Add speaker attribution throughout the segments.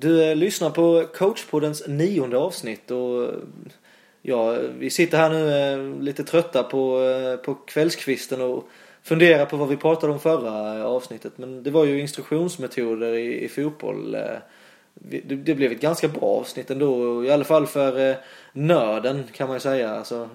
Speaker 1: Du eh, lyssnar på coachpoddens nionde avsnitt och eh, ja, vi sitter här nu eh, lite trötta på, på kvällskvisten och funderar på vad vi pratade om förra avsnittet. Men det var ju instruktionsmetoder i, i fotboll. Det, blev ett ganska bra avsnitt ändå, i alla fall för nörden kan man ju säga. Alltså,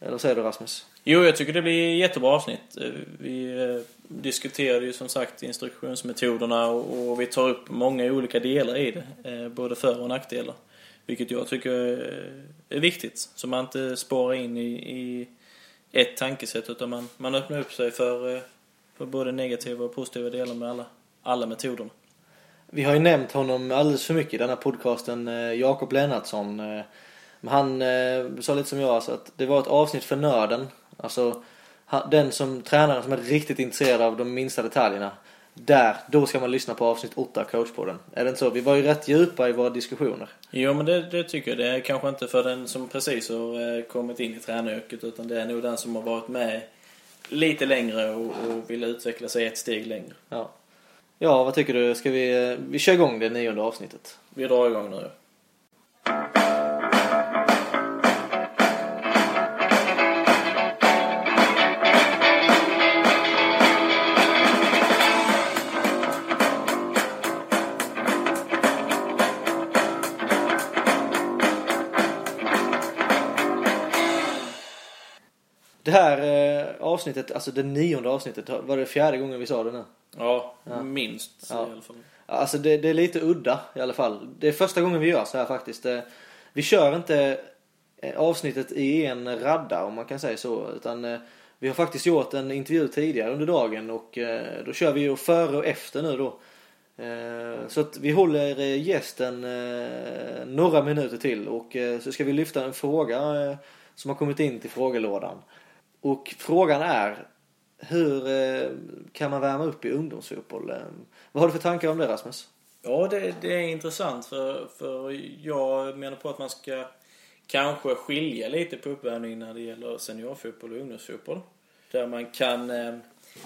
Speaker 1: eller vad säger du Rasmus?
Speaker 2: Jo, jag tycker det blir jättebra avsnitt. Eh, vi eh, diskuterar diskuterade ju som sagt instruktionsmetoderna och vi tar upp många olika delar i det. Eh, både för och nackdelar. Vilket jag tycker är viktigt. Så man inte spårar in i, i ett tankesätt utan man, man öppnar upp sig för, för både negativa och positiva delar med alla, alla metoderna.
Speaker 1: Vi har ju nämnt honom alldeles för mycket i den här podcasten, Jakob Lennartsson. Men han sa lite som jag, alltså, att det var ett avsnitt för nörden. Alltså den som tränaren som är riktigt intresserad av de minsta detaljerna. Där, då ska man lyssna på avsnitt 8 coachpodden. Är det inte så? Vi var ju rätt djupa i våra diskussioner.
Speaker 2: Jo, men det, det tycker jag. Det är kanske inte för den som precis har eh, kommit in i tränaryrket utan det är nog den som har varit med lite längre och, och vill utveckla sig ett steg längre.
Speaker 1: Ja. Ja, vad tycker du? Ska vi, eh, vi kör igång det nionde avsnittet?
Speaker 2: Vi drar igång nu.
Speaker 1: Det här eh, avsnittet, alltså det nionde avsnittet, var det fjärde gången vi sa det nu?
Speaker 2: Ja,
Speaker 1: Ja.
Speaker 2: minst
Speaker 1: Ja.
Speaker 2: i alla fall.
Speaker 1: Alltså det, det är lite udda i alla fall. Det är första gången vi gör så här faktiskt. Eh, Vi kör inte eh, avsnittet i en radda om man kan säga så. Utan vi har faktiskt gjort en intervju tidigare under dagen och då kör vi ju före och efter nu då. Så att vi håller gästen några minuter till och så ska vi lyfta en fråga som har kommit in till frågelådan. Och frågan är hur eh, kan man värma upp i ungdomsfotboll? Vad har du för tankar om det Rasmus?
Speaker 2: Ja, det, det är intressant för, för jag menar på att man ska kanske skilja lite på uppvärmning när det gäller seniorfotboll och ungdomsfotboll. Där man kan eh,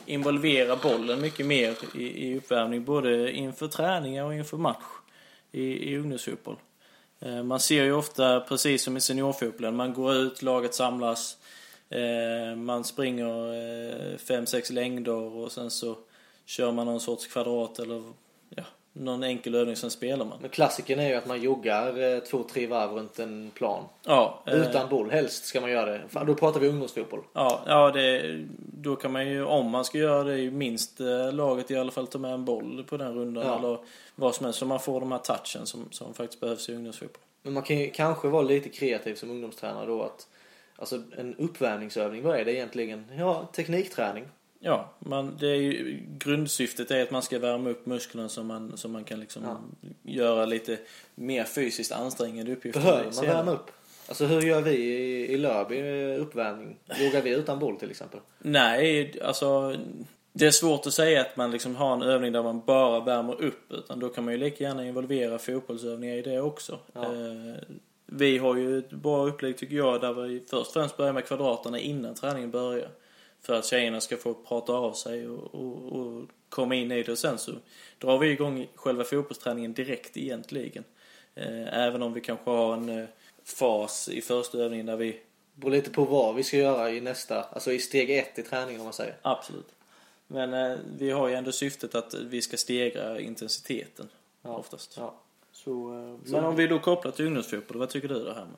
Speaker 2: involvera bollen mycket mer i, i uppvärmning både inför träningar och inför match i, i ungdomsfotboll. Eh, man ser ju ofta, precis som i seniorfotbollen, man går ut, laget samlas, man springer eh, fem, sex längder och sen så kör man någon sorts kvadrat eller ja, någon enkel övning, sen spelar man.
Speaker 1: Men klassiken är ju att man joggar eh, två, tre varv runt en plan.
Speaker 2: Ja, eh,
Speaker 1: Utan boll helst ska man göra det. Fan, då pratar vi ungdomsfotboll.
Speaker 2: Ja, ja det, då kan man ju, om man ska göra det, minst eh, laget i alla fall ta med en boll på den rundan
Speaker 1: Ja.
Speaker 2: eller vad som helst. Så man får de här touchen som, som faktiskt behövs i ungdomsfotboll.
Speaker 1: Men man kan ju kanske vara lite kreativ som ungdomstränare då att Alltså en uppvärmningsövning, vad är det egentligen? Ja, teknikträning.
Speaker 2: Ja, man, det är ju, grundsyftet är att man ska värma upp musklerna så man, så man kan liksom
Speaker 1: Ja.
Speaker 2: göra lite mer fysiskt ansträngande uppgifter.
Speaker 1: Behöver man
Speaker 2: senare.
Speaker 1: värma upp? Alltså hur gör vi i, i Lörby eh, uppvärmning? Vågar vi utan boll till exempel?
Speaker 2: Nej, alltså det är svårt att säga att man liksom har en övning där man bara värmer upp. Utan då kan man ju lika gärna involvera fotbollsövningar i det också.
Speaker 1: Ja.
Speaker 2: Vi har ju ett bra upplägg tycker jag där vi först och främst börjar med kvadraterna innan träningen börjar. För att tjejerna ska få prata av sig och, och, och komma in i det. Och sen så drar vi igång själva fotbollsträningen direkt egentligen. Eh, även om vi kanske har en eh, fas i första övningen där vi
Speaker 1: Beror lite på vad vi ska göra i nästa, alltså i steg ett i träningen om man säger.
Speaker 2: Absolut. Men eh, vi har ju ändå syftet att vi ska stegra intensiteten.
Speaker 1: Ja.
Speaker 2: Oftast.
Speaker 1: Ja.
Speaker 2: Så, eh, men om vi då kopplar till ungdomsfotboll, vad tycker du det här med?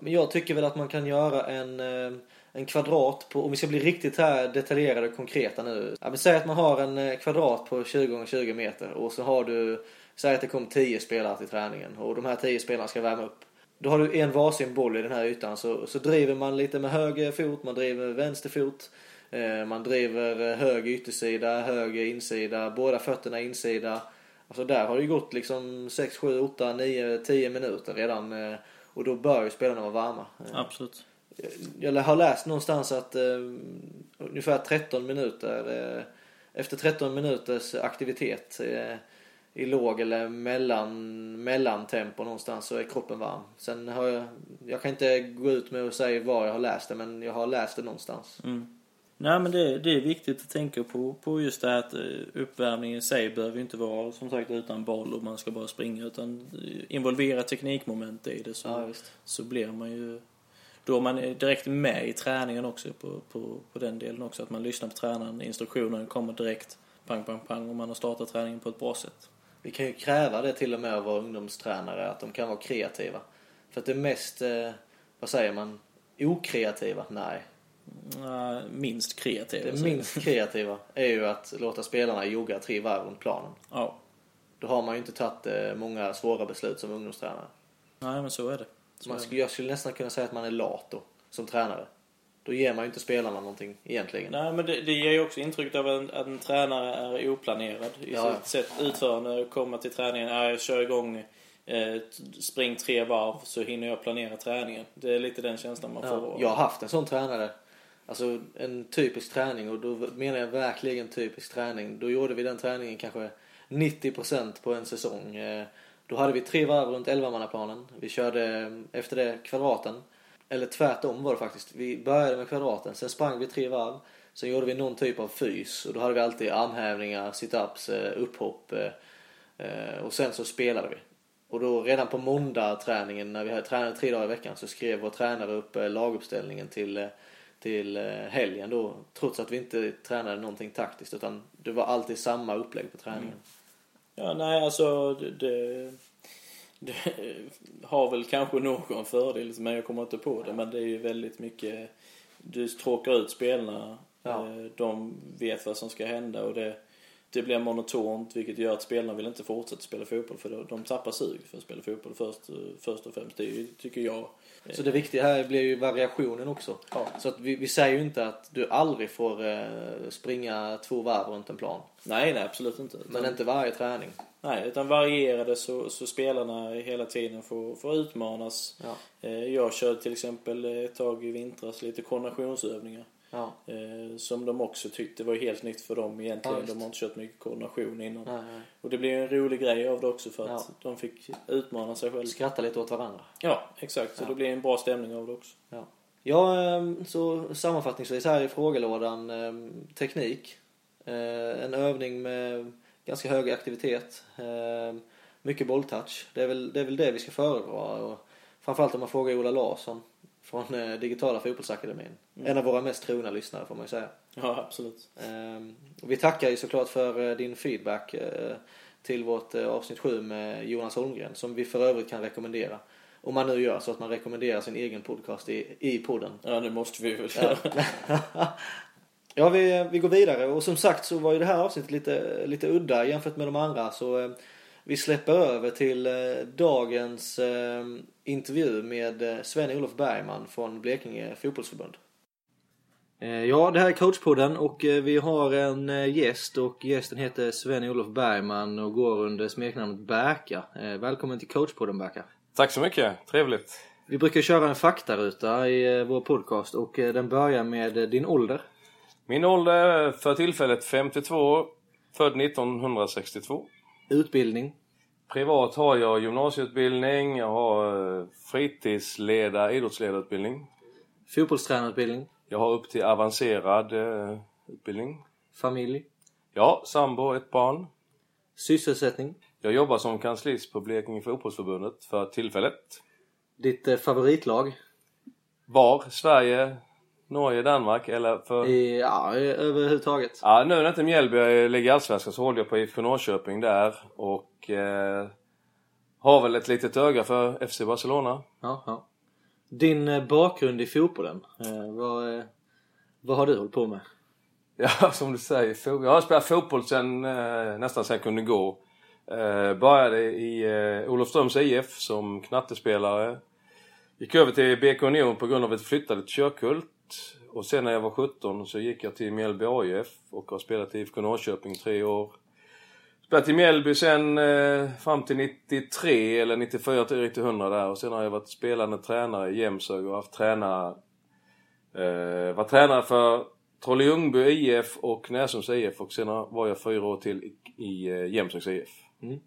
Speaker 1: Men jag tycker väl att man kan göra en, eh, en kvadrat på, om vi ska bli riktigt här detaljerade och konkreta nu. Ja, men säg att man har en eh, kvadrat på 20 x 20 meter och så har du, säg att det kom 10 spelare till träningen och de här 10 spelarna ska värma upp. Då har du en varsin boll i den här ytan så, så driver man lite med höger fot, man driver med vänster fot. Man driver höger yttersida, höger insida, båda fötterna insida. Alltså där har det ju gått liksom 6, 7, 8, 9, 10 minuter redan. eh, Och då bör ju spelarna vara varma. Eh,
Speaker 2: Absolut.
Speaker 1: Jag har läst någonstans att eh, ungefär 13 minuter, efter 13 minuters aktivitet i låg eller mellan, mellantempo någonstans så är kroppen varm. Sen har jag, jag kan inte gå ut med att säga var jag har läst det men jag har läst det någonstans.
Speaker 2: Mm. Nej men det, det är viktigt att tänka på, på just det här att eh, uppvärmningen i sig behöver inte vara som sagt utan boll och man ska bara springa utan eh, involvera teknikmoment i det så,
Speaker 1: Ja,
Speaker 2: så blir man ju då är man direkt med i träningen också på, på, på den delen också. Att man lyssnar på tränaren, instruktionen kommer direkt pang, pang, pang och man har startat träningen på ett bra sätt.
Speaker 1: Vi kan ju kräva det till och med av våra ungdomstränare, att de kan vara kreativa. För att det mest, eh, vad säger man, okreativa? Nej.
Speaker 2: Minst kreativ.
Speaker 1: Det minst kreativa är ju att låta spelarna jogga tre varv runt planen.
Speaker 2: Ja.
Speaker 1: Då har man ju inte tagit eh, många svåra beslut som ungdomstränare.
Speaker 2: Nej men så är det. Så
Speaker 1: Man skulle, jag skulle nästan kunna säga att man är lat då, som tränare. Då ger man ju inte spelarna någonting egentligen.
Speaker 2: Nej men det, det ger ju också intrycket av att en, att en tränare är oplanerad i
Speaker 1: Ja.
Speaker 2: sitt sätt utförande. Komma till träningen, ja, jag kör igång, eh, spring tre varv så hinner jag planera träningen. Det är lite den känslan man
Speaker 1: Ja,
Speaker 2: får.
Speaker 1: jag har haft en sån tränare. Alltså en typisk träning och då menar jag verkligen typisk träning. Då gjorde vi den träningen kanske 90% på en säsong. Eh, då hade vi tre varv runt 11-mannaplanen. Vi körde eh, efter det kvadraten. Eller tvärtom var det faktiskt. Vi började med kvadraten, sen sprang vi tre varv. Sen gjorde vi någon typ av fys och då hade vi alltid armhävningar, situps, eh, upphopp. Och sen så spelade vi. Och då redan på måndag träningen när vi hade tränat tre dagar i veckan så skrev vår tränare upp laguppställningen till, till eh, helgen då. Trots att vi inte tränade någonting taktiskt utan det var alltid samma upplägg på träningen.
Speaker 2: Ja, nej alltså det, det, det har väl kanske någon fördel, men jag kommer inte på det. Men det är ju väldigt mycket, du tråkar ut spelarna.
Speaker 1: Ja.
Speaker 2: Eh, De vet vad som ska hända och det, det blir monotont vilket gör att spelarna vill inte fortsätta spela fotboll för de, de tappar sug för att spela fotboll först, först och främst. Det är ju, tycker jag.
Speaker 1: Så det viktiga här blir ju variationen också.
Speaker 2: Ja.
Speaker 1: Så att vi, vi säger ju inte att du aldrig får eh, springa två varv runt en plan.
Speaker 2: Nej, nej absolut inte. Utan,
Speaker 1: Men inte varje träning.
Speaker 2: Nej, utan varierade så, så spelarna hela tiden får, får utmanas.
Speaker 1: Ja.
Speaker 2: Eh, Jag körde till exempel ett tag i vintras lite koordinationsövningar.
Speaker 1: Ja.
Speaker 2: Eh, som de också tyckte var helt nytt för dem egentligen.
Speaker 1: Ja,
Speaker 2: de har inte kört mycket koordination innan.
Speaker 1: Nej, nej.
Speaker 2: Och det blev en rolig grej av det också för att
Speaker 1: Ja.
Speaker 2: de fick utmana sig själva.
Speaker 1: Skratta lite åt varandra.
Speaker 2: Ja, exakt. Så det blev en bra stämning av det också.
Speaker 1: Ja. Ja, ehm, så sammanfattningsvis här i frågelådan. ehm, Teknik. Eh, En övning med ganska hög aktivitet. ehm, Mycket bolltouch. Det är väl det, är väl det vi ska föredra. Och framförallt om man frågar Ola Larsson från eh, Digitala Fotbollsakademin. En av våra mest trogna lyssnare får man ju säga.
Speaker 2: Ja, absolut.
Speaker 1: Ehm, och Vi tackar ju såklart för eh, din feedback eh, till vårt eh, avsnitt 7 med Jonas Holmgren som vi för övrigt kan rekommendera. Om man nu gör så att man rekommenderar sin egen podcast i, i podden.
Speaker 2: Ja, det måste vi väl göra.
Speaker 1: ja vi, vi går vidare och som sagt så var ju det här avsnittet lite, lite udda jämfört med de andra så vi släpper över till eh, dagens eh, intervju med eh, Sven-Olof Bergman från Blekinge fotbollsförbund. Ja, det här är coachpodden och vi har en gäst och gästen heter Sven-Olof Bergman och går under smeknamnet Berka. Välkommen till coachpodden Berka.
Speaker 3: Tack så mycket, trevligt.
Speaker 1: Vi brukar köra en faktaruta i vår podcast och den börjar med din ålder.
Speaker 3: Min ålder är för tillfället 52 år, född 1962.
Speaker 1: Utbildning.
Speaker 3: Privat har jag gymnasieutbildning, jag har eh, fritidsledar, idrottsledarutbildning.
Speaker 1: Fotbollstränarutbildning.
Speaker 3: Jag har upp till avancerad eh, utbildning.
Speaker 1: Familj.
Speaker 3: Ja, sambo, ett barn.
Speaker 1: Sysselsättning.
Speaker 3: Jag jobbar som kanslist på Blekinge fotbollsförbundet för tillfället.
Speaker 1: Ditt eh, favoritlag?
Speaker 3: Var? Sverige, Norge, Danmark eller för...
Speaker 1: Ja, överhuvudtaget.
Speaker 3: Ja, nu när inte Mjällby ligger i Allsvenskan så håller jag på IFK Norrköping där och eh, har väl ett litet öga för FC Barcelona.
Speaker 1: Ja, ja. Din eh, bakgrund i fotbollen. Eh, vad, eh, vad har du hållit på med?
Speaker 3: Ja, som du säger. Jag har spelat fotboll sen, eh, nästan sen jag kunde gå. Eh, började i eh, Olofströms IF som knattespelare. Gick över till BK Union på grund av att jag flyttade till Körkult. Och sen när jag var 17 så gick jag till Mjällby AIF och har spelat i IFK Norrköping tre år. Spelat i Mjällby sen eh, fram till 93 eller 94 till riktigt 100 där och sen har jag varit spelande tränare i Jämshög och haft tränare Eh, var tränare för Trolle Ljungby IF och Näsums IF och sen var jag fyra år till i, i eh, Jämshögs IF.
Speaker 1: Mm.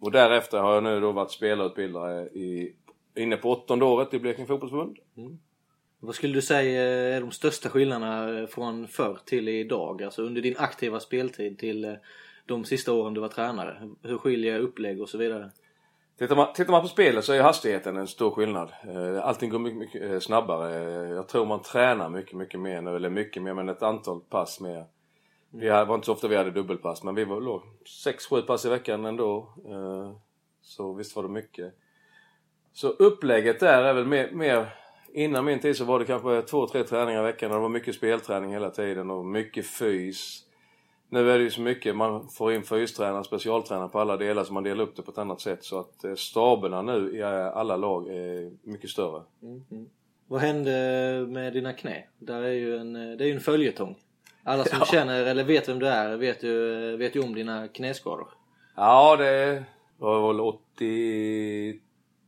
Speaker 3: Och därefter har jag nu då varit spelarutbildare i, inne på åttonde året i Blekinge fotbollsförbund.
Speaker 1: Vad skulle du säga är de största skillnaderna från förr till idag? Alltså under din aktiva speltid till eh, de sista åren du var tränare. Hur skiljer upplägg och så vidare?
Speaker 3: Tittar man, tittar man på spelet så är hastigheten en stor skillnad. Eh, allting går mycket, mycket eh, snabbare. Jag tror man tränar mycket, mycket mer nu. Eller mycket mer, men ett antal pass mer. Det var inte så ofta vi hade dubbelpass, men vi var låg 6-7 pass i veckan ändå. Så visst var det mycket. Så upplägget där är väl mer, mer Innan min tid så var det kanske två, tre träningar i veckan och det var mycket spelträning hela tiden och mycket fys. Nu är det ju så mycket, man får in fystränare, specialtränare på alla delar så man delar upp det på ett annat sätt. Så att eh, staberna nu i alla lag är mycket större.
Speaker 1: Mm, mm. Vad hände med dina knä? Där är ju en, eh, det är ju en följetong. Alla som ja. känner eller vet vem du är vet ju, vet ju om dina knäskador.
Speaker 3: Ja, det var väl 80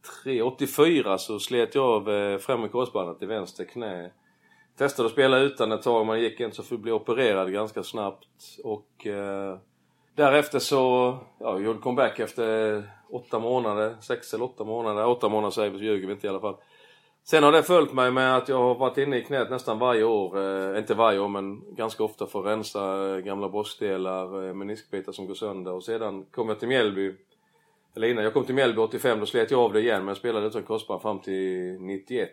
Speaker 3: 83, 84 så slet jag av eh, främre korsbandet i vänster knä. Testade att spela utan ett tag men gick inte så fick bli opererad ganska snabbt. Och eh, därefter så, ja, gjorde comeback efter åtta månader, sex eller åtta månader. Åtta månader säger vi, så ljuger vi inte i alla fall. Sen har det följt mig med att jag har varit inne i knät nästan varje år. Eh, inte varje år men ganska ofta för att rensa eh, gamla broskdelar, eh, meniskbitar som går sönder. Och sedan kom jag till Mjällby eller innan jag kom till Mjällby 85 då slet jag av det igen men jag spelade utan korsband fram till 91.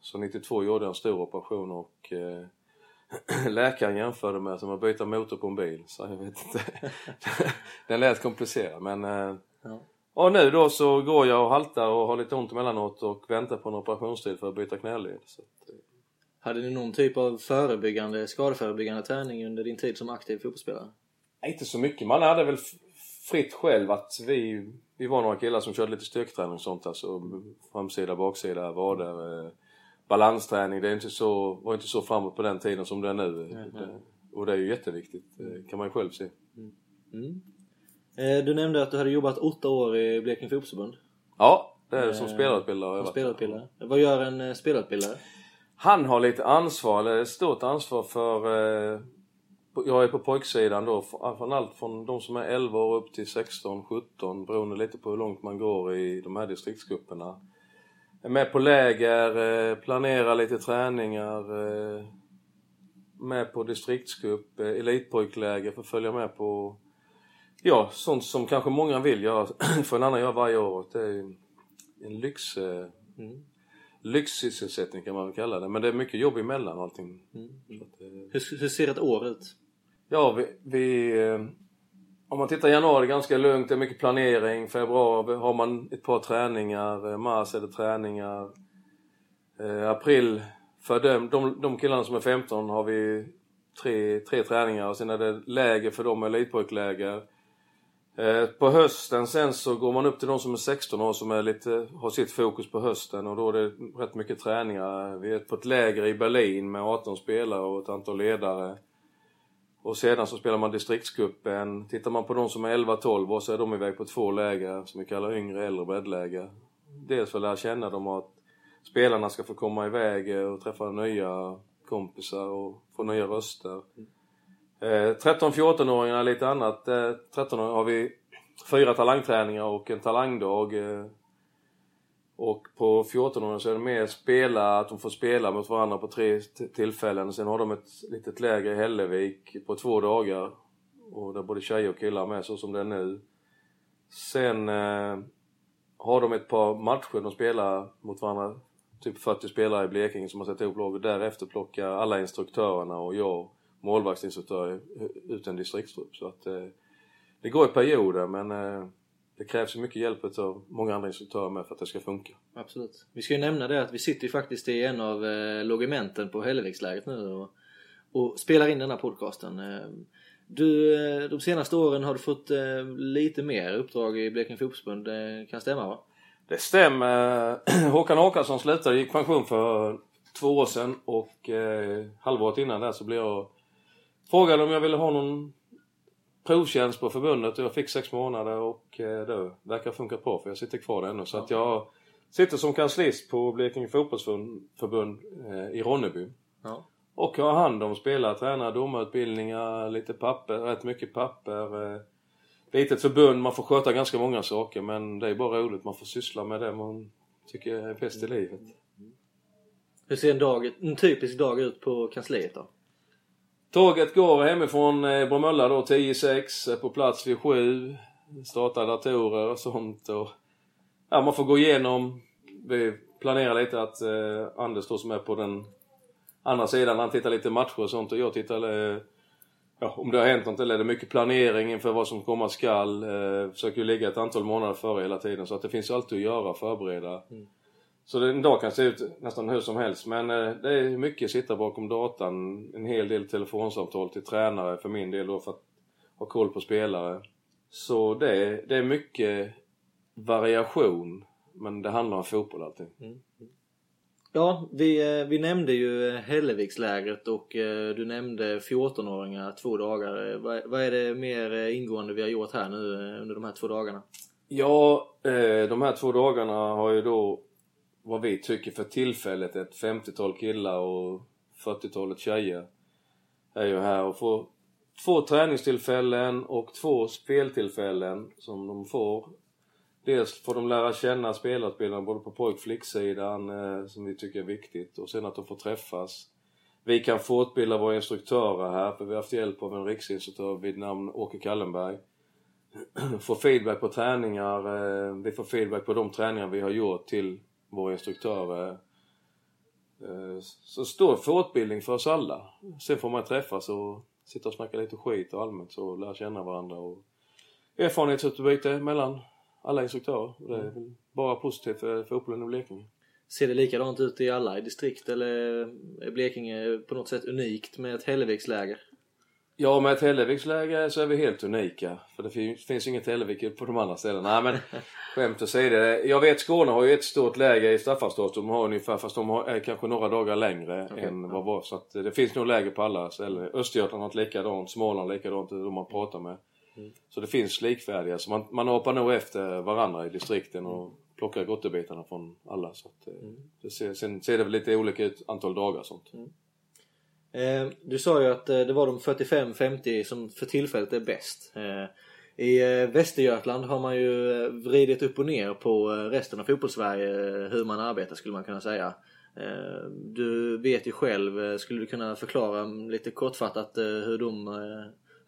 Speaker 3: Så 92 gjorde jag en stor operation och eh, läkaren jämförde med som att byta motor på en bil. Så jag vet inte. Den lät komplicerad men eh, ja. Och nu då så går jag och haltar och har lite ont emellanåt och väntar på en operationstid för att byta knäled. Så att, eh.
Speaker 1: Hade ni någon typ av förebyggande, skadeförebyggande träning under din tid som aktiv fotbollsspelare?
Speaker 3: Inte så mycket. Man hade väl fritt själv att vi vi var några killar som körde lite styrketräning och sånt alltså. Framsida, baksida, vader. Eh, balansträning. Det är inte så, var inte så framåt på den tiden som det är nu. Mm. Det, och det är ju jätteviktigt. Det kan man ju själv se. Mm.
Speaker 1: Mm. Eh, du nämnde att du hade jobbat åtta år i Blekinge fotbollsförbund.
Speaker 3: Ja, det är som eh, spelarutbildare.
Speaker 1: Som spelarutbildare. Vad gör en spelarutbildare?
Speaker 3: Han har lite ansvar, eller stort ansvar för jag är på pojksidan då, från allt från de som är 11 år upp till 16, 17 beroende lite på hur långt man går i de här distriktsgrupperna. Är med på läger, eh, planerar lite träningar, eh, med på distriktsgrupp, eh, elitpojkläger för att följa med på Ja, sånt som kanske många vill göra, för en annan gör varje år. Det är en lyx, mm lyxsysselsättning kan man väl kalla det. Men det är mycket jobb emellan allting. Mm.
Speaker 1: Att, hur, hur ser ett år ut?
Speaker 3: Ja, vi, vi, eh, om man tittar januari ganska lugnt, det är mycket planering. Februari har man ett par träningar, eh, mars är det träningar. Eh, april, för dem, de, de killarna som är 15 har vi tre, tre träningar och sen är det läger för dem, elitpojkläger. Eh, på hösten sen så går man upp till de som är 16 år som är lite, har sitt fokus på hösten och då är det rätt mycket träningar. Vi är på ett läger i Berlin med 18 spelare och ett antal ledare. Och sedan så spelar man distriktscupen. Tittar man på de som är 11-12 år så är de iväg på två läger som vi kallar yngre äldre breddläger. Dels för att lära känna dem och att spelarna ska få komma iväg och träffa nya kompisar och få nya röster. Eh, 13-14-åringarna, är lite annat. Eh, 13 har vi fyra talangträningar och en talangdag. Eh, och på 14-åringarna så är det mer spela, att de får spela mot varandra på tre tillfällen. Sen har de ett litet läger i Hällevik på två dagar. Och där både tjejer och killar med så som det är nu. Sen eh, har de ett par matcher de spelar mot varandra. Typ 40 spelare i Blekinge som har satt ihop lag och därefter plockar alla instruktörerna och jag, målvaktsinstruktör, ut en distriktstrupp. Så att eh, det går i perioder men eh, det krävs mycket hjälp av många andra instruktörer med för att det ska funka.
Speaker 1: Absolut. Vi ska ju nämna det att vi sitter ju faktiskt i en av eh, logementen på Hällevikslägret nu och, och, spelar in den här podcasten. Eh, du, eh, de senaste åren har du fått eh, lite mer uppdrag i Blekinge fotbollsförbund. Det kan stämma va?
Speaker 3: Det stämmer. Håkan Håkansson slutade, gick pension för två år sedan och eh, halvåret innan där så blev jag frågad om jag ville ha någon provtjänst på förbundet och jag fick sex månader och eh, det verkar funka bra för jag sitter kvar ännu. Så att jag sitter som kanslist på Blekinge fotbollsförbund eh, i Ronneby. Ja. Och har hand om spelare, tränare, domarutbildningar, lite papper, rätt mycket papper. Eh, litet förbund, man får sköta ganska många saker men det är bara roligt. Man får syssla med det man tycker är bäst i livet.
Speaker 1: Hur ser en, dag, en typisk dag ut på kansliet då?
Speaker 3: Tåget går hemifrån eh, Bromölla då 10-6, är på plats vid 7. Startar datorer och sånt och... Ja, man får gå igenom. Vi planerar lite att eh, Anders då som är på den andra sidan, han tittar lite matcher och sånt och jag tittar eh, ja, om det har hänt något eller är det mycket planering inför vad som komma skall. Eh, försöker ju ligga ett antal månader före hela tiden så att det finns alltid att göra, förbereda. Mm. Så en dag kan se ut nästan hur som helst men eh, det är mycket sitta bakom datan. En hel del telefonsamtal till tränare för min del då för att ha koll på spelare. Så det, det är mycket variation men det handlar om fotboll allting. Mm.
Speaker 1: Ja, vi, eh, vi nämnde ju Hällevikslägret och eh, du nämnde 14-åringar två dagar. Vad, vad är det mer ingående vi har gjort här nu under de här två dagarna?
Speaker 3: Ja, de här två dagarna har ju då vad vi tycker för tillfället ett 50-tal killar och 40-talet tjejer är ju här och får två träningstillfällen och två speltillfällen som de får. Dels får de lära känna spelarspelarna både på pojk och flicksidan eh, som vi tycker är viktigt och sen att de får träffas. Vi kan fortbilda våra instruktörer här för vi har haft hjälp av en riksinstruktör vid namn Åke Kallenberg. får feedback på träningar, eh, vi får feedback på de träningar vi har gjort till vår instruktör. Eh, så stor fortbildning för oss alla. Sen får man träffas och sitta och snacka lite skit och allmänt så lära känna varandra och erfarenhetsutbyte mellan alla instruktörer. Det är väl bara positivt för fotbollen i Blekinge.
Speaker 1: Ser det likadant ut i alla distrikt eller är Blekinge på något sätt unikt med ett Hälleviksläger?
Speaker 3: Ja, med ett Hälleviksläge så är vi helt unika. För det finns, finns inget Hällevik på de andra ställena. Nej men skämt åsido. Jag vet Skåne har ju ett stort läge i Staffanstorp. De har ungefär, fast de har, är kanske några dagar längre okay. än vad var. Så att det finns nog läge på alla ställen. Östergötland har ett likadant, Småland likadant, de man pratar med. Mm. Så det finns likvärdiga. Så man, man hoppar nog efter varandra i distrikten och plockar gottebitarna från alla. Så att, eh, mm. det ser, sen ser det väl lite olika ut antal dagar och sånt. Mm.
Speaker 1: Eh, du sa ju att eh, det var de 45-50 som för tillfället är bäst. Eh, I Västergötland har man ju vridit upp och ner på resten av fotbollssverige hur man arbetar skulle man kunna säga. Du vet ju själv, skulle du kunna förklara mm, lite kortfattat hur de,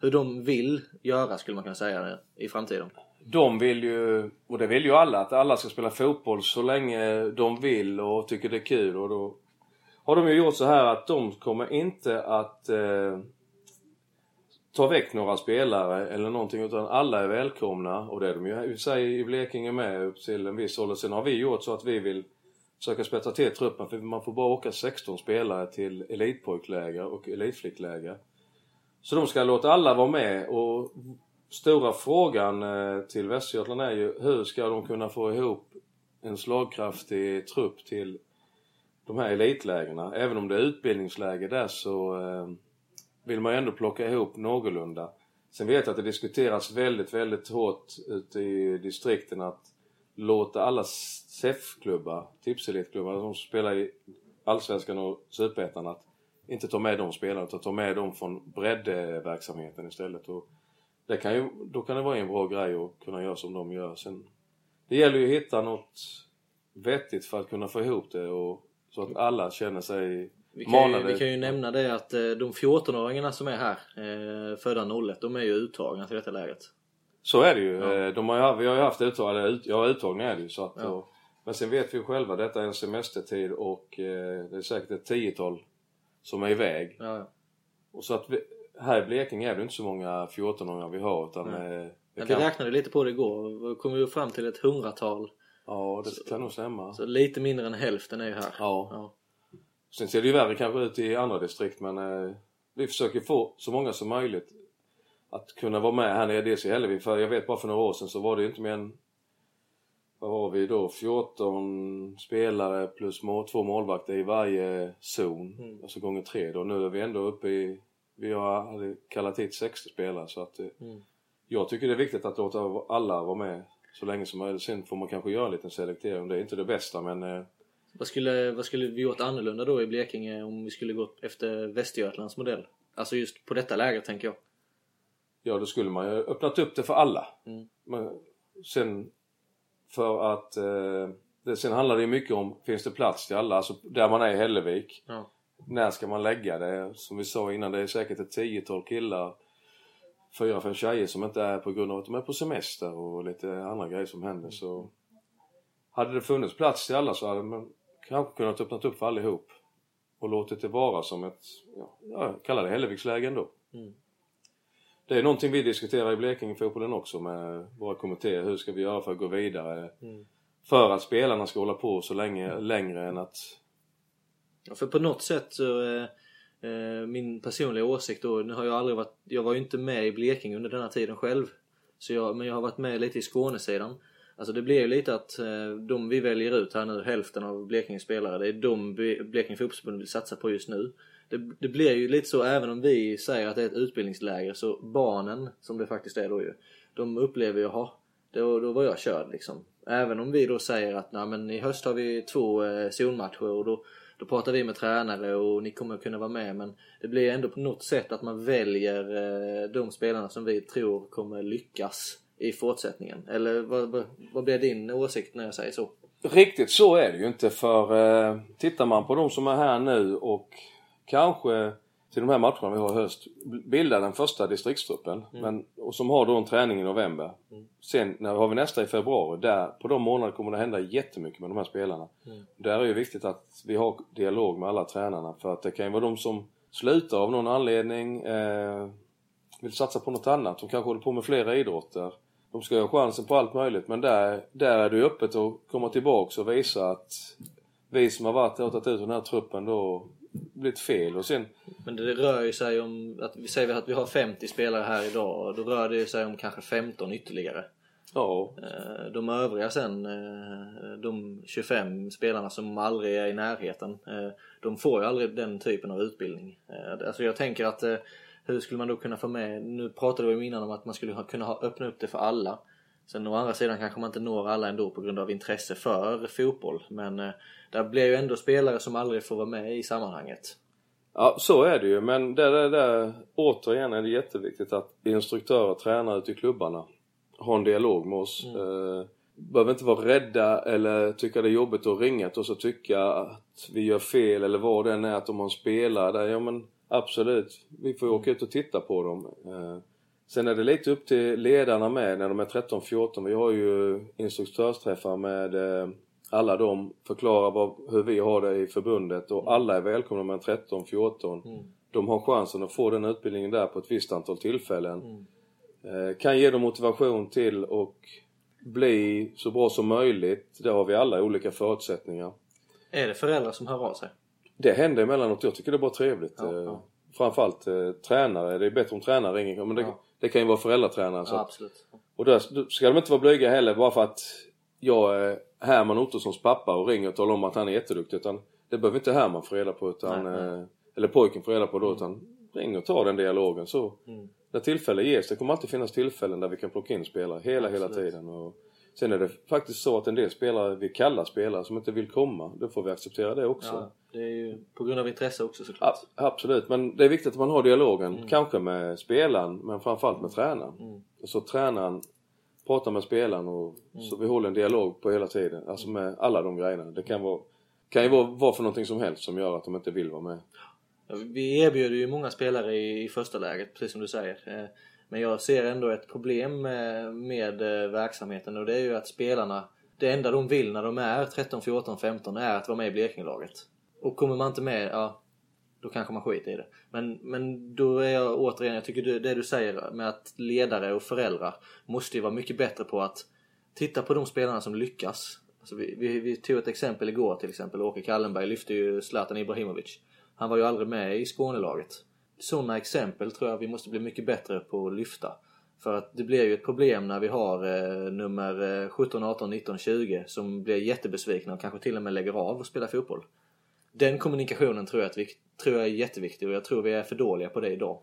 Speaker 1: hur de vill göra skulle man kunna säga i framtiden?
Speaker 3: De vill ju, och det vill ju alla, att alla ska spela fotboll så länge de vill och tycker det är kul och då har de ju gjort så här att de kommer inte att eh, ta väck några spelare eller någonting utan alla är välkomna och det är de ju i sig i Blekinge med upp till en viss ålder. Sen har vi gjort så att vi vill försöka spetsa till truppen för man får bara åka 16 spelare till elitpojkläger och elitflickläger. Så de ska låta alla vara med och stora frågan eh, till Västergötland är ju hur ska de kunna få ihop en slagkraftig trupp till de här elitlägena. Även om det är utbildningsläge där så eh, vill man ju ändå plocka ihop någorlunda. Sen vet jag att det diskuteras väldigt, väldigt hårt ute i distrikten att låta alla SEF-klubbar, tipselitklubbar, de som spelar i Allsvenskan och Superettan att inte ta med de spelarna utan ta med dem från breddverksamheten istället. Och det kan ju, då kan det vara en bra grej att kunna göra som de gör. Sen, det gäller ju att hitta något vettigt för att kunna få ihop det och så att alla känner sig
Speaker 1: vi kan, ju, vi kan ju nämna det att eh, de 14-åringarna som är här, eh, födda 01, de är ju uttagna till detta läget.
Speaker 3: Så är det ju. Ja. Eh, de har, vi har ju haft uttagningar, ja uttagningar är det ju. Så att, ja. och, men sen vet vi ju själva, detta är en semestertid och eh, det är säkert ett tiotal som är iväg. Ja. Och så att vi, här i Blekinge är det inte så många 14-åringar vi har utan... Eh,
Speaker 1: vi, kan... vi räknade lite på det igår och kom ju fram till ett hundratal
Speaker 3: Ja, det kan nog stämma.
Speaker 1: Så lite mindre än hälften är ju här.
Speaker 3: Ja. ja. Sen ser det ju värre kanske ut i andra distrikt men eh, vi försöker få så många som möjligt att kunna vara med här nere dels i Hällevik. För jag vet bara för några år sedan så var det inte mer än vad var vi då? 14 spelare plus må två målvakter i varje zon. Mm. Alltså gånger tre då. Nu är vi ändå uppe i... Vi har kallat hit 60 spelare så att... Eh, mm. Jag tycker det är viktigt att låta alla vara med så länge som möjligt. Sen får man kanske göra en liten selektering. Det är inte det bästa men... Eh...
Speaker 1: Vad, skulle, vad skulle vi gjort annorlunda då i Blekinge om vi skulle gått efter Västergötlands modell? Alltså just på detta läget tänker jag.
Speaker 3: Ja, då skulle man ju öppnat upp det för alla. Mm. Men sen för att eh, det, sen handlar det ju mycket om, finns det plats till alla? Alltså där man är i Hällevik.
Speaker 1: Ja.
Speaker 3: När ska man lägga det? Som vi sa innan, det är säkert ett tiotal killar. Fyra, fem tjejer som inte är på grund av att de är på semester och lite andra grejer som händer. Så hade det funnits plats till alla så hade man kanske kunnat öppna upp för allihop. Och låtit det vara som ett, ja, jag kallar det Hälleviksläge ändå.
Speaker 1: Mm.
Speaker 3: Det är någonting vi diskuterar i Blekinge-fotbollen också med våra kommittéer. Hur ska vi göra för att gå vidare?
Speaker 1: Mm.
Speaker 3: För att spelarna ska hålla på så länge, längre än att...
Speaker 1: Ja, för på något sätt så eh, Eh, min personliga åsikt då, nu har jag aldrig varit, jag var ju inte med i Blekinge under denna tiden själv. Så jag, men jag har varit med lite i Skånesidan. Alltså det blir ju lite att eh, de vi väljer ut här nu, hälften av Blekinges spelare, det är de Blekinge fotbollsförbund vill satsa på just nu. Det, det blir ju lite så även om vi säger att det är ett utbildningsläger så barnen, som det faktiskt är då ju, de upplever ju, jaha, då, då var jag körd liksom. Även om vi då säger att nej, men i höst har vi två eh, zonmatcher och då, då pratar vi med tränare och ni kommer kunna vara med men det blir ändå på något sätt att man väljer eh, de spelarna som vi tror kommer lyckas i fortsättningen. Eller vad, vad, vad blir din åsikt när jag säger så?
Speaker 3: Riktigt så är det ju inte för eh, tittar man på de som är här nu och kanske till de här matcherna vi har i höst bildar den första distriktstruppen men, och som har då en träning i november. Sen när har vi nästa i februari, där på de månaderna kommer det hända jättemycket med de här spelarna. Där är det viktigt att vi har dialog med alla tränarna för att det kan ju vara de som slutar av någon anledning, eh, vill satsa på något annat. De kanske håller på med flera idrotter. De ska ha chansen på allt möjligt men där, där är det ju öppet att komma tillbaks och visa att vi som har varit och tagit ut den här truppen då blivit fel och sen
Speaker 1: Men det rör ju sig om, att vi säger att vi har 50 spelare här idag då rör det sig om kanske 15 ytterligare.
Speaker 3: ja,
Speaker 1: Eh, De övriga sen, eh, de 25 spelarna som aldrig är i närheten, eh, de får ju aldrig den typen av utbildning. Alltså jag tänker att hur skulle man då kunna få med, nu pratade vi innan om att man skulle kunna öppna upp det för alla. Sen å andra sidan kanske man inte når alla ändå på grund av intresse för fotboll. Men eh, där blir ju ändå spelare som aldrig får vara med i sammanhanget.
Speaker 3: Ja, så är det ju. Men där, där, där, återigen är det jätteviktigt att instruktörer och tränare ute i klubbarna har en dialog med oss. Eh, behöver inte vara rädda eller tycka det är jobbigt att ringa till oss och tycka att vi gör fel eller vad det än är att de har en spelare där. Ja men absolut, vi får ju åka ut och titta på dem. Eh, sen är det lite upp till ledarna med när de är 13-14. Vi har ju instruktörsträffar med eh, alla de förklarar vad, hur vi har det i förbundet och alla är välkomna med 13-14. De har chansen att få den utbildningen där på ett visst antal tillfällen. Eh, kan ge dem motivation till och bli så bra som möjligt. Där har vi alla olika förutsättningar.
Speaker 1: Är det föräldrar som hör av sig?
Speaker 3: Det händer emellanåt. Jag tycker det är bara trevligt.
Speaker 1: Ja,
Speaker 3: Eh,
Speaker 1: ja.
Speaker 3: Framförallt eh, tränare. Det är bättre om tränare ringer. Men det,
Speaker 1: Ja.
Speaker 3: Det kan ju vara föräldratränare. Så
Speaker 1: Ja, absolut.
Speaker 3: och där då ska de inte vara blyga heller bara för att jag är Herman Ottossons pappa och ringer och talar om att han är jätteduktig. Utan det behöver inte Herman få reda på. Utan,
Speaker 1: Nej, nej.
Speaker 3: eh, eller pojken få reda på då. Utan ring och ta den dialogen. Så
Speaker 1: Mm.
Speaker 3: när tillfälle ges. Det kommer alltid finnas tillfällen där vi kan plocka in spelare hela, hela
Speaker 1: Absolut.
Speaker 3: tiden. Och sen är det faktiskt så att en del spelare vi kallar spelare som inte vill komma. Då får vi acceptera det också.
Speaker 1: Ja, det är ju på grund av intresse också såklart.
Speaker 3: A- absolut, men det är viktigt att man har dialogen.
Speaker 1: Mm.
Speaker 3: Kanske med spelaren, men framförallt med tränaren.
Speaker 1: Mm.
Speaker 3: Så tränaren pratar med spelaren och
Speaker 1: Mm.
Speaker 3: så vi håller en dialog på hela tiden. Alltså med alla de grejerna. Det kan vara kan ju vara vad för någonting som helst som gör att de inte vill vara med.
Speaker 1: Ja, Vi erbjuder ju många spelare i, i första läget, precis som du säger. Men jag ser ändå ett problem eh, med, eh, verksamheten och det är ju att spelarna, det enda de vill när de är 13, 14, 15 är att vara med i Blekingelaget. Och kommer man inte med, ja, då kanske man skiter i det. Men, men då är jag återigen, jag tycker det, det du säger med att ledare och föräldrar måste ju vara mycket bättre på att titta på de spelarna som lyckas. Alltså vi, vi, vi tog ett exempel igår till exempel. Åke Kallenberg lyfte ju Zlatan Ibrahimovic. Han var ju aldrig med i Skånelaget. Sådana exempel tror jag vi måste bli mycket bättre på att lyfta. För att det blir ju ett problem när vi har eh, nummer eh, 17, 18, 19, 20 som blir jättebesvikna och kanske till och med lägger av och spelar fotboll. Den kommunikationen tror jag, att vi, tror jag är jätteviktig och jag tror vi är för dåliga på det idag.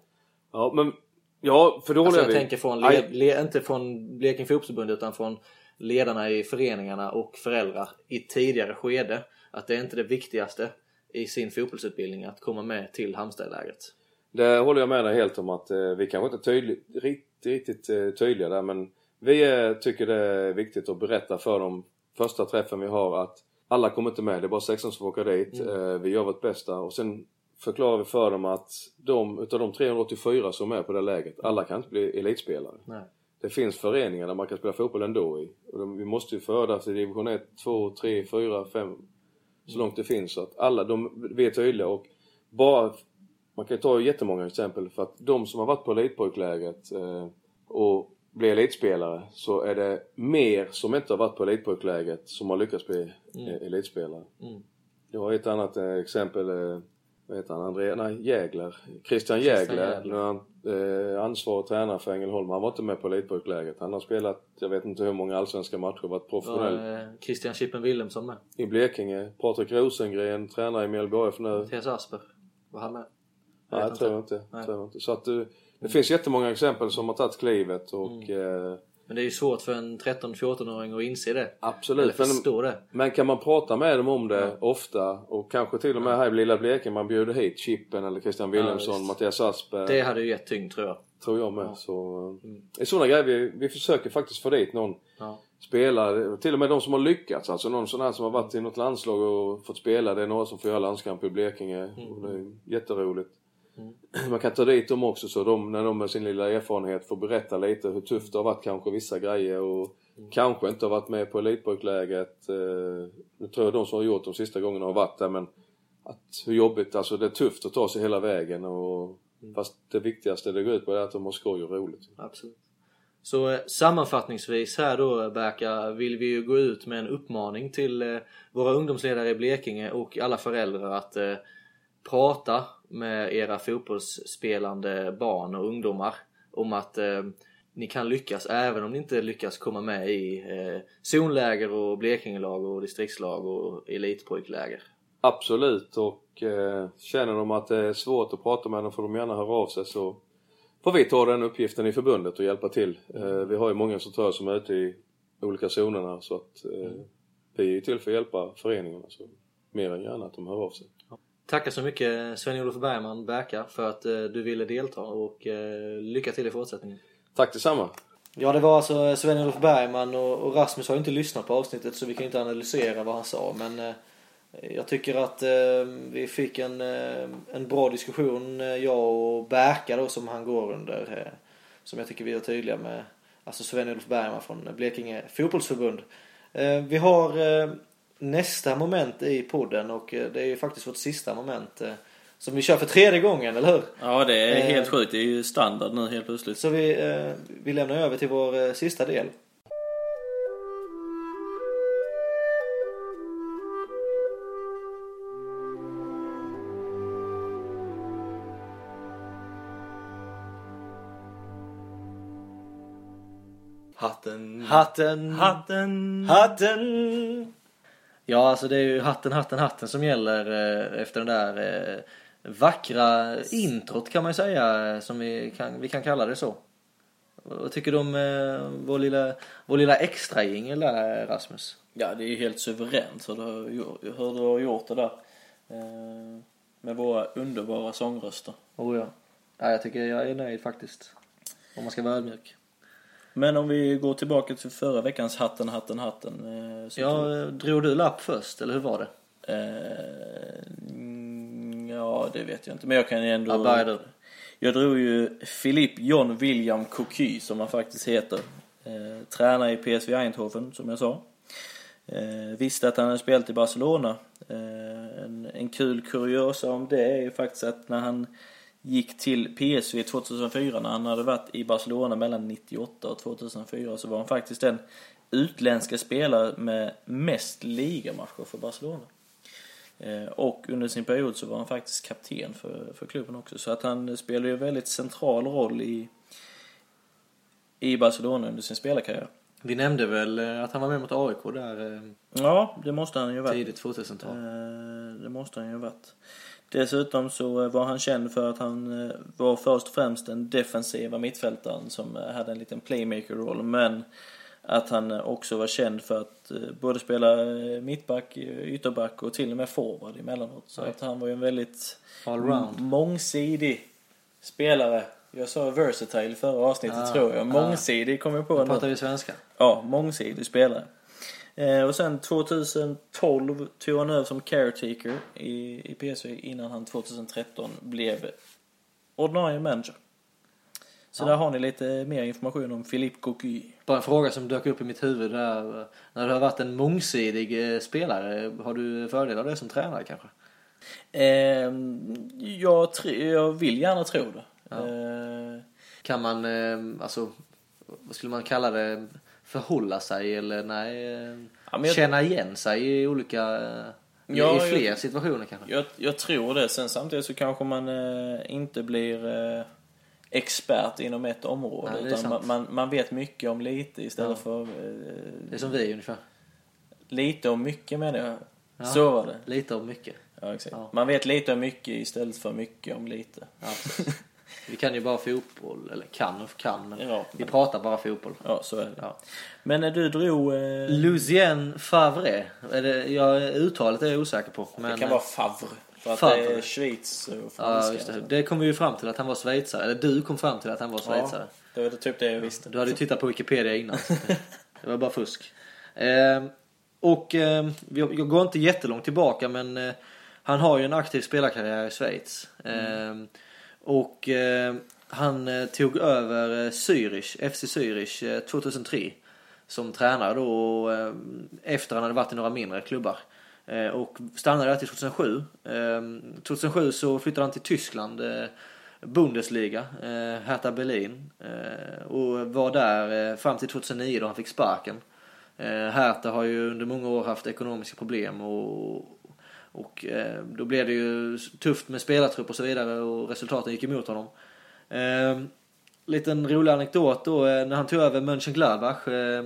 Speaker 3: Ja, men ja, för då
Speaker 1: Alltså jag
Speaker 3: vi.
Speaker 1: tänker från, led, le, inte från Blekinge fotbollsförbund utan från ledarna i föreningarna och föräldrar i tidigare skede. Att det är inte det viktigaste i sin fotbollsutbildning att komma med till Halmstadlägret.
Speaker 3: Det håller jag med dig helt om att eh, vi kanske inte är tydlig, riktigt, riktigt eh, tydliga där men vi eh, tycker det är viktigt att berätta för dem första träffen vi har att alla kommer inte med, det är bara 16 som får åka dit.
Speaker 1: Mm.
Speaker 3: Vi gör vårt bästa och sen förklarar vi för dem att de, utav de 384 som är på det läget, alla kan inte bli elitspelare.
Speaker 1: Nej.
Speaker 3: Det finns föreningar där man kan spela fotboll ändå i. Och de, vi måste ju föra till division 1, 2, 3, 4, 5. Så långt det finns. Så att alla, de, vi är tydliga och bara... Man kan ju ta jättemånga exempel för att de som har varit på elitpojkläget eh, och blir elitspelare så är det mer som inte har varit på elitpojkläget som har lyckats bli eh, elitspelare.
Speaker 1: Mm.
Speaker 3: Jag har ett annat eh, exempel. Eh, vad heter han? André, nej, Jägler. Christian
Speaker 1: Christian
Speaker 3: Jägler. Han eh, ansvarig tränare för Ängelholm. Han var inte med på elitpojkläget. Han har spelat, jag vet inte hur många allsvenska matcher, varit professionell
Speaker 1: Var, eh, Christian Chippen Wilhelmsson med?
Speaker 3: i Blekinge. Patrik Rosengren, tränare i Mjällby nu.
Speaker 1: Mattias Asper? Var han med?
Speaker 3: Nej, jag tror inte.
Speaker 1: Nej.
Speaker 3: Tror inte. Så att eh, det finns jättemånga exempel som har tagit klivet och eh,
Speaker 1: Men det är ju svårt för en 13-14-åring att inse det. Eller
Speaker 3: absolut. Men,
Speaker 1: förstå det.
Speaker 3: men kan man prata med dem om det ofta och kanske till och med här i Lilla Blekinge man bjuder hit Chippen eller Christian Wilhelmsson,
Speaker 1: visst.
Speaker 3: Mattias Asper.
Speaker 1: Det hade ju gett tyngd tror jag.
Speaker 3: Tror jag med. Så, eh, Det är sådana grejer vi, vi försöker faktiskt få dit någon
Speaker 1: Ja.
Speaker 3: spelare. Till och med de som har lyckats. Alltså någon sån här som har varit i något landslag och fått spela. Det är några som får göra landskamp i Blekinge. Och det är jätteroligt. Man kan ta dit dem också så de, när de med sin lilla erfarenhet får berätta lite hur tufft det har varit kanske vissa grejer och kanske inte har varit med på elitpojkläget. Eh, nu tror jag de som har gjort de sista gångerna har varit där men att hur jobbigt, alltså det är tufft att ta sig hela vägen och fast det viktigaste det går ut på är att de har skoj och roligt.
Speaker 1: Absolut. Så eh, sammanfattningsvis här då Berka vill vi ju gå ut med en uppmaning till eh, våra ungdomsledare i Blekinge och alla föräldrar att prata med era fotbollsspelande barn och ungdomar om att eh, ni kan lyckas även om ni inte lyckas komma med i eh, zonläger och Blekingelag och distriktslag och elitpojkläger.
Speaker 3: Absolut och eh, känner de att det är svårt att prata med dem får de gärna höra av sig så får vi ta den uppgiften i förbundet och hjälpa till. Eh, vi har ju många instruktörer som är ute i olika zonerna så att eh, vi är ju till för att hjälpa föreningarna så mer än gärna att de hör av sig.
Speaker 1: Tackar så mycket Sven-Olof Bergman Berka för att eh, du ville delta och eh, lycka till i fortsättningen.
Speaker 3: Tack detsamma!
Speaker 1: Ja, det var alltså Sven-Olof Bergman och, och Rasmus har ju inte lyssnat på avsnittet så vi kan inte analysera vad han sa. Men eh, jag tycker att eh, vi fick en, eh, en bra diskussion, eh, jag och Berka då som han går under. Eh, som jag tycker vi var tydliga med. Alltså Sven-Olof Bergman från Blekinge fotbollsförbund. Eh, vi har eh, nästa moment i podden och eh, det är ju faktiskt vårt sista moment. Eh, som vi kör för tredje gången, eller hur?
Speaker 2: Ja, det är
Speaker 1: Eh.
Speaker 2: helt sjukt. Det är ju standard nu helt plötsligt.
Speaker 1: Så vi, eh, vi lämnar över till vår eh, sista del.
Speaker 2: Hatten.
Speaker 1: Hatten!
Speaker 2: Hatten.
Speaker 1: Hatten! Ja, alltså det är ju hatten, hatten, hatten som gäller eh, efter den där eh, vackra introt kan man ju säga, eh, som vi kan, vi kan kalla det så. Vad tycker du om eh, vår lilla, vår lilla extra jingel där, Rasmus?
Speaker 2: Ja, det är ju helt suveränt hur du har gjort, hur du har gjort det där. Eh, med våra underbara sångröster.
Speaker 1: Oh ja. ja. Jag tycker jag är nöjd faktiskt. Om man ska vara ödmjuk.
Speaker 2: Men om vi går tillbaka till förra veckans Hatten, hatten, hatten. eh, så
Speaker 1: Ja, eh, drog du lapp först, eller hur var det?
Speaker 2: Mm, ja, det vet jag inte. Men jag kan ju ändå...
Speaker 1: Du.
Speaker 2: Jag drog ju Philippe John William Coquy som han faktiskt heter. Eh, tränar i PSV Eindhoven som jag sa. Eh, visste att han hade spelat i Barcelona. En, en kul kuriosa om det är ju faktiskt att när han gick till PSV 2004 när han hade varit i Barcelona mellan 98 och 2004 så var han faktiskt den utländska spelare med mest ligamatcher för Barcelona. Eh, Och under sin period så var han faktiskt kapten för, för klubben också. Så att han spelar ju en väldigt central roll i, i Barcelona under sin spelarkarriär.
Speaker 1: Vi nämnde väl eh, att han var med mot AIK där eh,
Speaker 2: Ja, det måste han ju varit.
Speaker 1: tidigt 2000-tal.
Speaker 2: Eh, Det måste han ju ha varit. Dessutom så var han känd för att han eh, var först och främst den defensiva mittfältaren som eh, hade en liten playmaker-roll. Men att han eh, också var känd för att eh, både spela eh, mittback, eh, ytterback och till och med forward emellanåt. Så
Speaker 1: Oj.
Speaker 2: att han var ju en väldigt
Speaker 1: Allround.
Speaker 2: mångsidig spelare. Jag sa versatile i förra avsnittet
Speaker 1: Ah,
Speaker 2: tror jag.
Speaker 1: ah.
Speaker 2: Mångsidig kom jag på
Speaker 1: nu. pratar vi svenska.
Speaker 2: Ja, mångsidig spelare. Eh, och sen 2012 tog han över som caretaker i, i PSV innan han 2013 blev ordinarie manager. Så där har ni lite mer information om Philippe Coquy.
Speaker 1: Bara en fråga som dök upp i mitt huvud där. När du har varit en mångsidig eh, spelare, har du fördel av det som tränare kanske?
Speaker 2: Eh, jag, jag vill gärna tro det. Eh,
Speaker 1: Kan man, eh, alltså, vad skulle man kalla det, förhålla sig eller nej,
Speaker 2: Ja, jag-
Speaker 1: känna igen sig i olika,
Speaker 2: Ja,
Speaker 1: i fler
Speaker 2: jag-
Speaker 1: situationer kanske?
Speaker 2: jag, jag tror det. Sen samtidigt så kanske man eh, inte blir eh, expert inom ett område.
Speaker 1: Nej,
Speaker 2: utan man, man, man vet mycket om lite istället
Speaker 1: Ja.
Speaker 2: för eh,
Speaker 1: Det är som vi ungefär.
Speaker 2: lite om mycket menar jag.
Speaker 1: Ja.
Speaker 2: Så var det.
Speaker 1: Lite om mycket.
Speaker 2: Ja, exakt. Man vet lite om mycket istället för mycket om lite.
Speaker 1: Ja, vi kan ju bara fotboll, eller kan och kan, men
Speaker 2: Ja,
Speaker 1: vi pratar bara fotboll.
Speaker 2: Ja, så är det.
Speaker 1: Ja.
Speaker 2: Men när du drog... Eh,
Speaker 1: Lucien Favre, är det, jag, uttalet är jag osäker på. Men,
Speaker 2: det kan vara Favre. För att
Speaker 1: Favre.
Speaker 2: det är Schweiz och
Speaker 1: Ja,
Speaker 2: franska.
Speaker 1: just det. Det kom vi ju fram till att han var schweizare. Eller du kom fram till att han var schweizare.
Speaker 2: Ja, det var typ det jag visste.
Speaker 1: Du hade ju tittat på Wikipedia innan. det- var bara fusk. Ehm, och ehm, jag går inte jättelångt tillbaka men eh, han har ju en aktiv spelarkarriär i Schweiz. Ehm, och eh, han eh, tog över eh, Zürich, FC Zürich 2003 som tränare då efter han hade varit i några mindre klubbar. Och stannade där till 2007. 2007 ehm, så flyttade han till Tyskland, Bundesliga, Hertha Berlin. Och var där fram till 2009 då han fick sparken. Hertha har ju under många år haft ekonomiska problem och, och eh, då blev det ju tufft med spelartrupp och så vidare och resultaten gick emot honom. Eh, liten rolig anekdot då eh, när han tog över Mönchengladbach eh,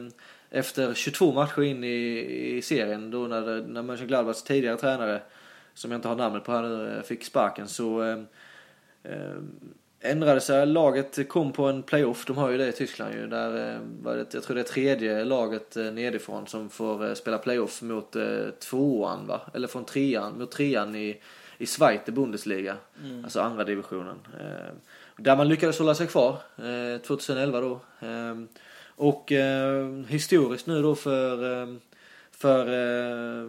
Speaker 1: efter 22 matcher in i, i serien då när, när Mönchengladbachs tidigare tränare som jag inte har namnet på här nu eh, fick sparken så eh, eh, ändrade sig. Laget kom på en playoff, de har ju det i Tyskland ju. Där eh, jag tror det är tredje laget eh, nedifrån som får eh, spela playoff mot tvåan va? Eller från trean, mot trean i, i Zweite Bundesliga. Alltså andra divisionen. Där man lyckades hålla sig kvar eh, 2011 då. Eh, och historiskt nu då för för eh,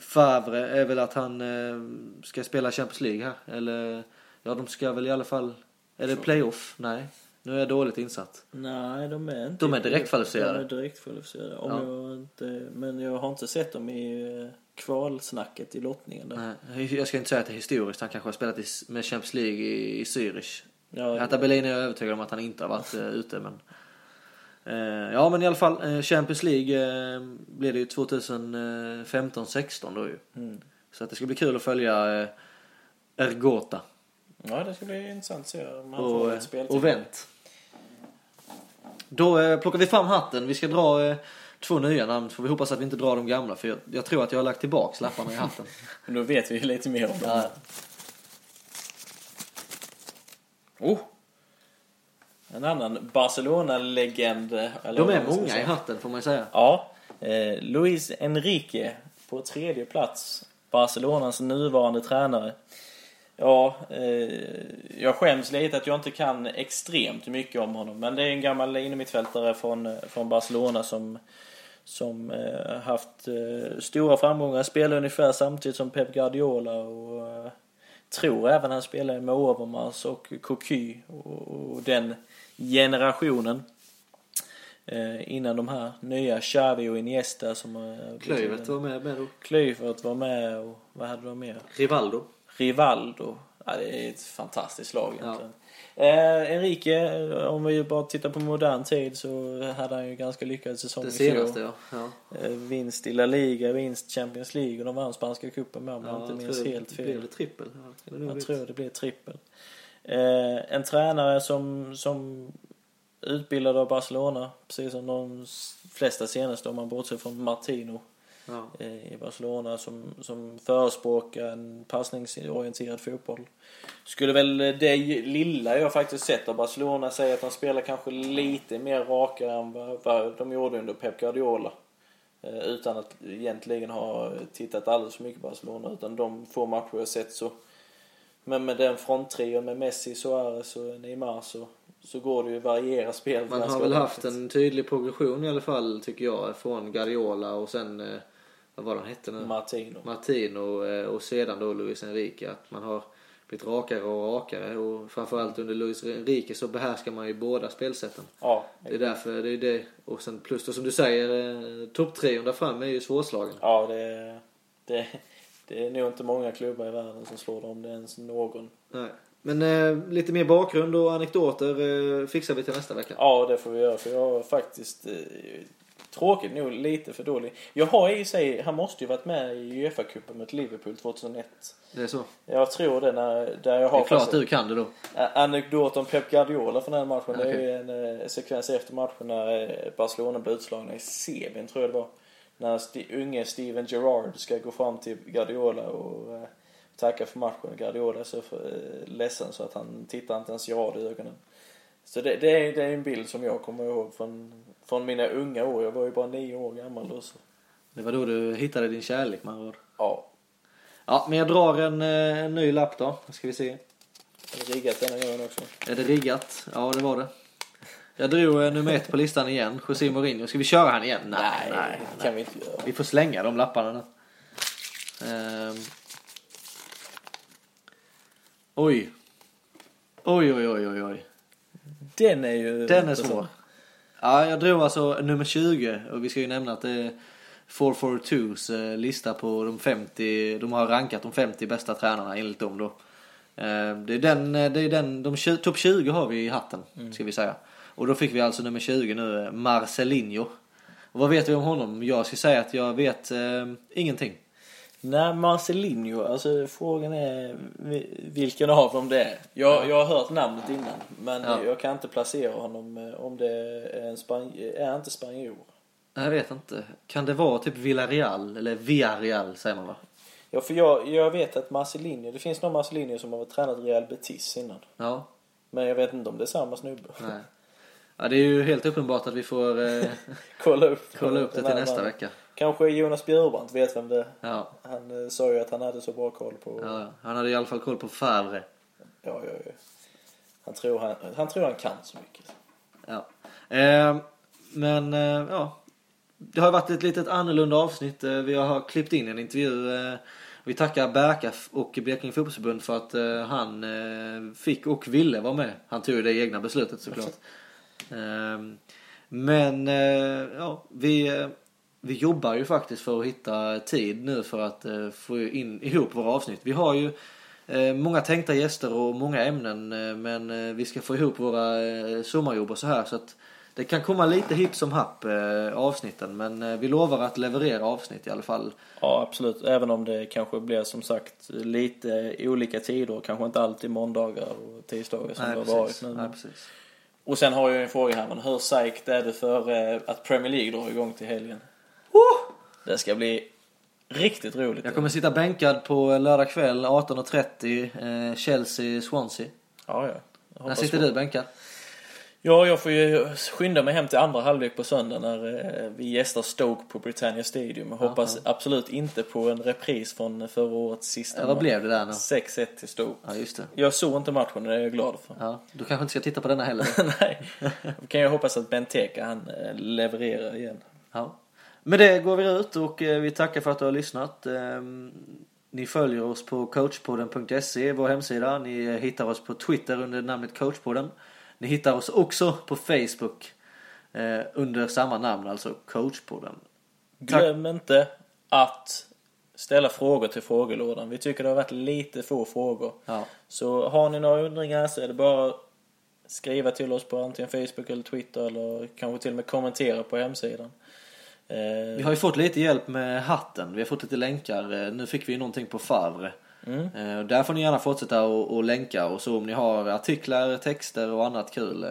Speaker 1: Favre är väl att han eh, ska spela Champions League här. Eller ja, de ska väl i alla fall... Är det playoff? Nej. Nu är jag dåligt insatt.
Speaker 2: Nej, de är inte...
Speaker 1: De är direktkvalificerade.
Speaker 2: De är direktkvalificerade. Om
Speaker 1: Ja.
Speaker 2: jag inte, men jag har inte sett dem i eh, kvalsnacket i lottningen där.
Speaker 1: Nej, jag ska inte säga att det är historiskt. Han kanske har spelat i, med Champions League i, i Zürich.
Speaker 2: Ja,
Speaker 1: Hertha Berlin är jag övertygad om att han inte har varit uh, ute men... Eh, ja men i alla fall, eh, Champions League uh, blir det ju 2015-16 då ju.
Speaker 2: Mm.
Speaker 1: Så att det ska bli kul att följa Ergota
Speaker 2: ja, det ska bli intressant att se om han
Speaker 1: och,
Speaker 2: får
Speaker 1: eh,
Speaker 2: ett speltid.
Speaker 1: och Wendt. Då eh, plockar vi fram hatten. Vi ska dra eh, två nya namn. Får vi hoppas att vi inte drar de gamla för jag, jag tror att jag har lagt tillbaks lapparna i hatten.
Speaker 2: Men Då vet vi ju lite mer om dem.
Speaker 1: Ja.
Speaker 2: Oh! En annan Barcelona-legend.
Speaker 1: De är många i hatten får man säga.
Speaker 2: Ja. Eh, Luis Enrique på tredje plats. Barcelonas nuvarande tränare. Ja, eh, jag skäms lite att jag inte kan extremt mycket om honom. Men det är en gammal innermittfältare från, från Barcelona som, som eh, haft eh, stora framgångar. Spelar ungefär samtidigt som Pep Guardiola och eh, tror även han spelar med Overmars och Cocu och, och den generationen. Eh, innan de här nya Xavi och Iniesta som har...
Speaker 1: Klövet var med, med då.
Speaker 2: Kluivert var med och vad hade de mer?
Speaker 1: Rivaldo.
Speaker 2: Rivaldo. Ja, det är ett fantastiskt lag egentligen. Eh, Enrique, om vi bara tittar på modern tid så hade han ju ganska lyckad säsong
Speaker 1: Det
Speaker 2: i fjol.
Speaker 1: senaste ja. ja.
Speaker 2: Eh, vinst i La Liga, vinst Champions League och de vann spanska cupen med om jag
Speaker 1: ja
Speaker 2: inte
Speaker 1: jag
Speaker 2: minns
Speaker 1: tror det
Speaker 2: helt fel.
Speaker 1: Blev det trippel? Ja, det
Speaker 2: Jag tror det blir trippel. Eh, en tränare som, som utbildad av Barcelona, precis som de flesta senaste om man bortser från Martino
Speaker 1: Ja.
Speaker 2: eh, i Barcelona som, som förespråkar en passningsorienterad fotboll. Skulle väl det lilla jag faktiskt sett av Barcelona säga att de spelar kanske lite mer rakare än vad, vad de gjorde under Pep Guardiola. Eh, utan att egentligen ha tittat alldeles för mycket på Barcelona. Utan de få matcher jag sett så. Men med den fronttrion med Messi, Suarez och Neymar så så går det ju att variera spelet.
Speaker 1: Man har väl haft en tydlig progression i alla fall tycker jag från Guardiola och sen, eh, vad var han hette nu?
Speaker 2: Martino.
Speaker 1: Martino eh, och sedan då Luis Enrique. Att man har blivit rakare och rakare och framförallt under Luis Enrique så behärskar man ju båda spelsätten.
Speaker 2: Ja,
Speaker 1: Det är därför, det är det. Och sen plus då som du säger, eh, topptrion där fram är ju svårslagen.
Speaker 2: ja det, det, det är nog inte många klubbar i världen som slår dem, det är ens någon.
Speaker 1: Nej. Men eh, lite mer bakgrund och anekdoter eh, fixar vi till nästa vecka.
Speaker 2: Ja, det får vi göra för jag är faktiskt eh, tråkigt nog lite för dålig. Jag har i sig, han måste ju varit med i Uefa-cupen mot Liverpool 2001.
Speaker 1: Det är så.
Speaker 2: Jag tror det när, där jag
Speaker 1: Det
Speaker 2: har
Speaker 1: är klart du kan det då.
Speaker 2: Anekdot om Pep Guardiola från den matchen. Det är ju en eh, sekvens efter matchen när eh, Barcelona blev utslagna i Sevien, tror jag det var. När sti- unge Steven Gerrard ska gå fram till Guardiola och eh, tacka för matchen. Guardiola är så för, ledsen så att han tittar inte ens Gerrard i ögonen. Så det, det, är, det är en bild som jag kommer ihåg från, från mina unga år. Jag var ju bara nio år gammal då. Så.
Speaker 1: Det var då du hittade din kärlek med andra.
Speaker 2: Ja,
Speaker 1: Ja, men jag drar en, eh, en ny lapp då. Ska vi se.
Speaker 2: jag har riggat denna gången också.
Speaker 1: Är det riggat? Ja, det var det. Jag drog eh, nummer ett på listan igen. José Mourinho. Ska vi köra han igen? Nej, nej.
Speaker 2: det kan vi inte göra.
Speaker 1: Vi får slänga de lapparna nu. Ehm. Oj. Oj, oj, oj, oj, oj.
Speaker 2: Den är ju...
Speaker 1: Den är svår. Ja, jag drog alltså nummer 20 och vi ska ju nämna att det är 442s eh, lista på de 50, de har rankat de 50 bästa tränarna enligt dem då. Eh, Det är den, eh, det är den, de topp 20 har vi i hatten, ska vi säga. Och då fick vi alltså nummer 20 nu, Marcelinho. Och vad vet vi om honom? Jag ska säga att jag vet eh, ingenting.
Speaker 2: Nej, Marcelinho, alltså frågan är vi- vilken av dem det är. Jag, jag har hört namnet innan, men
Speaker 1: Ja.
Speaker 2: jag kan inte placera honom eh, om det är en span... Är inte spanjor?
Speaker 1: Jag vet inte. Kan det vara typ Villarreal? Eller Villarreal säger man va?
Speaker 2: Ja, för jag, jag vet att Marcelinho, det finns någon Marcelinho som har tränat Real Betis innan.
Speaker 1: Ja.
Speaker 2: Men jag vet inte om det är samma snubbe.
Speaker 1: Nej. Ja, det är ju helt uppenbart att vi får eh,
Speaker 2: Kolla upp,
Speaker 1: kolla upp det till nästa vecka.
Speaker 2: Kanske Jonas Bjurbrandt vet vem det är.
Speaker 1: Ja.
Speaker 2: Han eh, sa ju att han hade så bra koll på...
Speaker 1: Ja, han hade i alla fall koll på Favre.
Speaker 2: ja, ja. ja. Han, tror han, han tror han kan så mycket.
Speaker 1: Ja. Eh, men eh, ja, det har varit ett litet annorlunda avsnitt. Eh, vi har klippt in en intervju. Eh, vi tackar Berka och Blekinge Fotbollsförbund för att han fick och ville vara med. Han tog det egna beslutet såklart. Eh, men ja, vi, vi jobbar ju faktiskt för att hitta tid nu för att eh, få in ihop våra avsnitt. Vi har ju eh, många tänkta gäster och många ämnen eh, men eh, vi ska få ihop våra eh, sommarjobb och så här så att det kan komma lite hipp som happ eh, avsnitten men eh, vi lovar att leverera avsnitt i alla fall.
Speaker 2: Ja, absolut. Även om det kanske blir som sagt lite olika tider. Kanske inte alltid måndagar och tisdagar som det har varit nu.
Speaker 1: Nej, precis.
Speaker 2: Och sen har jag en fråga här. Men hur psyched är du för att Premier League drar igång till helgen? Det ska bli riktigt roligt.
Speaker 1: Jag kommer sitta bänkad på lördag kväll 18.30 eh, Chelsea-Swansea.
Speaker 2: Ja, ja.
Speaker 1: När sitter
Speaker 2: på-
Speaker 1: du bänkad?
Speaker 2: Ja, jag får ju skynda mig hem till andra halvlek på söndag när eh, vi gästar Stoke på Britannia Stadium. Jag hoppas absolut inte på en repris från förra årets sista
Speaker 1: Ja, vad blev det där nu?
Speaker 2: 6-1 till Stoke.
Speaker 1: Ja, just det.
Speaker 2: Jag såg inte matchen och det är jag glad för.
Speaker 1: Ja, du kanske inte ska titta på denna heller.
Speaker 2: Nej. Då kan jag hoppas att Benteke han eh, levererar igen.
Speaker 1: Ja. Med det går vi ut och eh, vi tackar för att du har lyssnat. Ehm, Ni följer oss på coachpodden.se, vår hemsida. Ni hittar oss på Twitter under namnet coachpodden. Ni hittar oss också på Facebook eh, under samma namn, alltså coachpodden.
Speaker 2: Glöm inte att ställa frågor till frågelådan. Vi tycker det har varit lite få frågor.
Speaker 1: Ja.
Speaker 2: Så har ni några undringar så är det bara att skriva till oss på antingen Facebook eller Twitter eller kanske till och med kommentera på hemsidan. Eh,
Speaker 1: Vi har ju fått lite hjälp med hatten. Vi har fått lite länkar. Eh, Nu fick vi ju någonting på Favre.
Speaker 2: Mm.
Speaker 1: Eh, Där får ni gärna fortsätta och, och länka och så om ni har artiklar, texter och annat kul.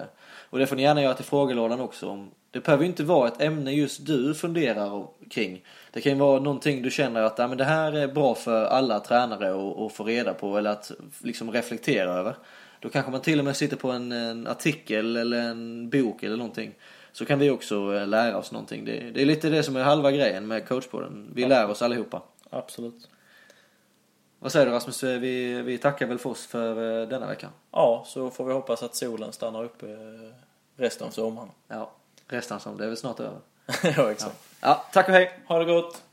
Speaker 1: Och det får ni gärna göra till frågelådan också. Om- Det behöver ju inte vara ett ämne just du funderar kring. Det kan ju vara någonting du känner att ja, men det här är bra för alla tränare att, att få reda på eller att liksom reflektera över. Då kanske man till och med sitter på en, en artikel eller en bok eller någonting. Så kan vi också eh, lära oss någonting. Det, det är lite det som är halva grejen med coachpodden. Vi lär oss allihopa.
Speaker 2: Absolut.
Speaker 1: Vad säger du Rasmus? Vi, vi tackar väl för oss för eh, denna veckan.
Speaker 2: Ja, så får vi hoppas att solen stannar uppe eh, resten av sommaren.
Speaker 1: Ja, resten som det är väl snart över.
Speaker 2: ja, exakt.
Speaker 1: Ja, tack och hej!
Speaker 2: Ha det gott!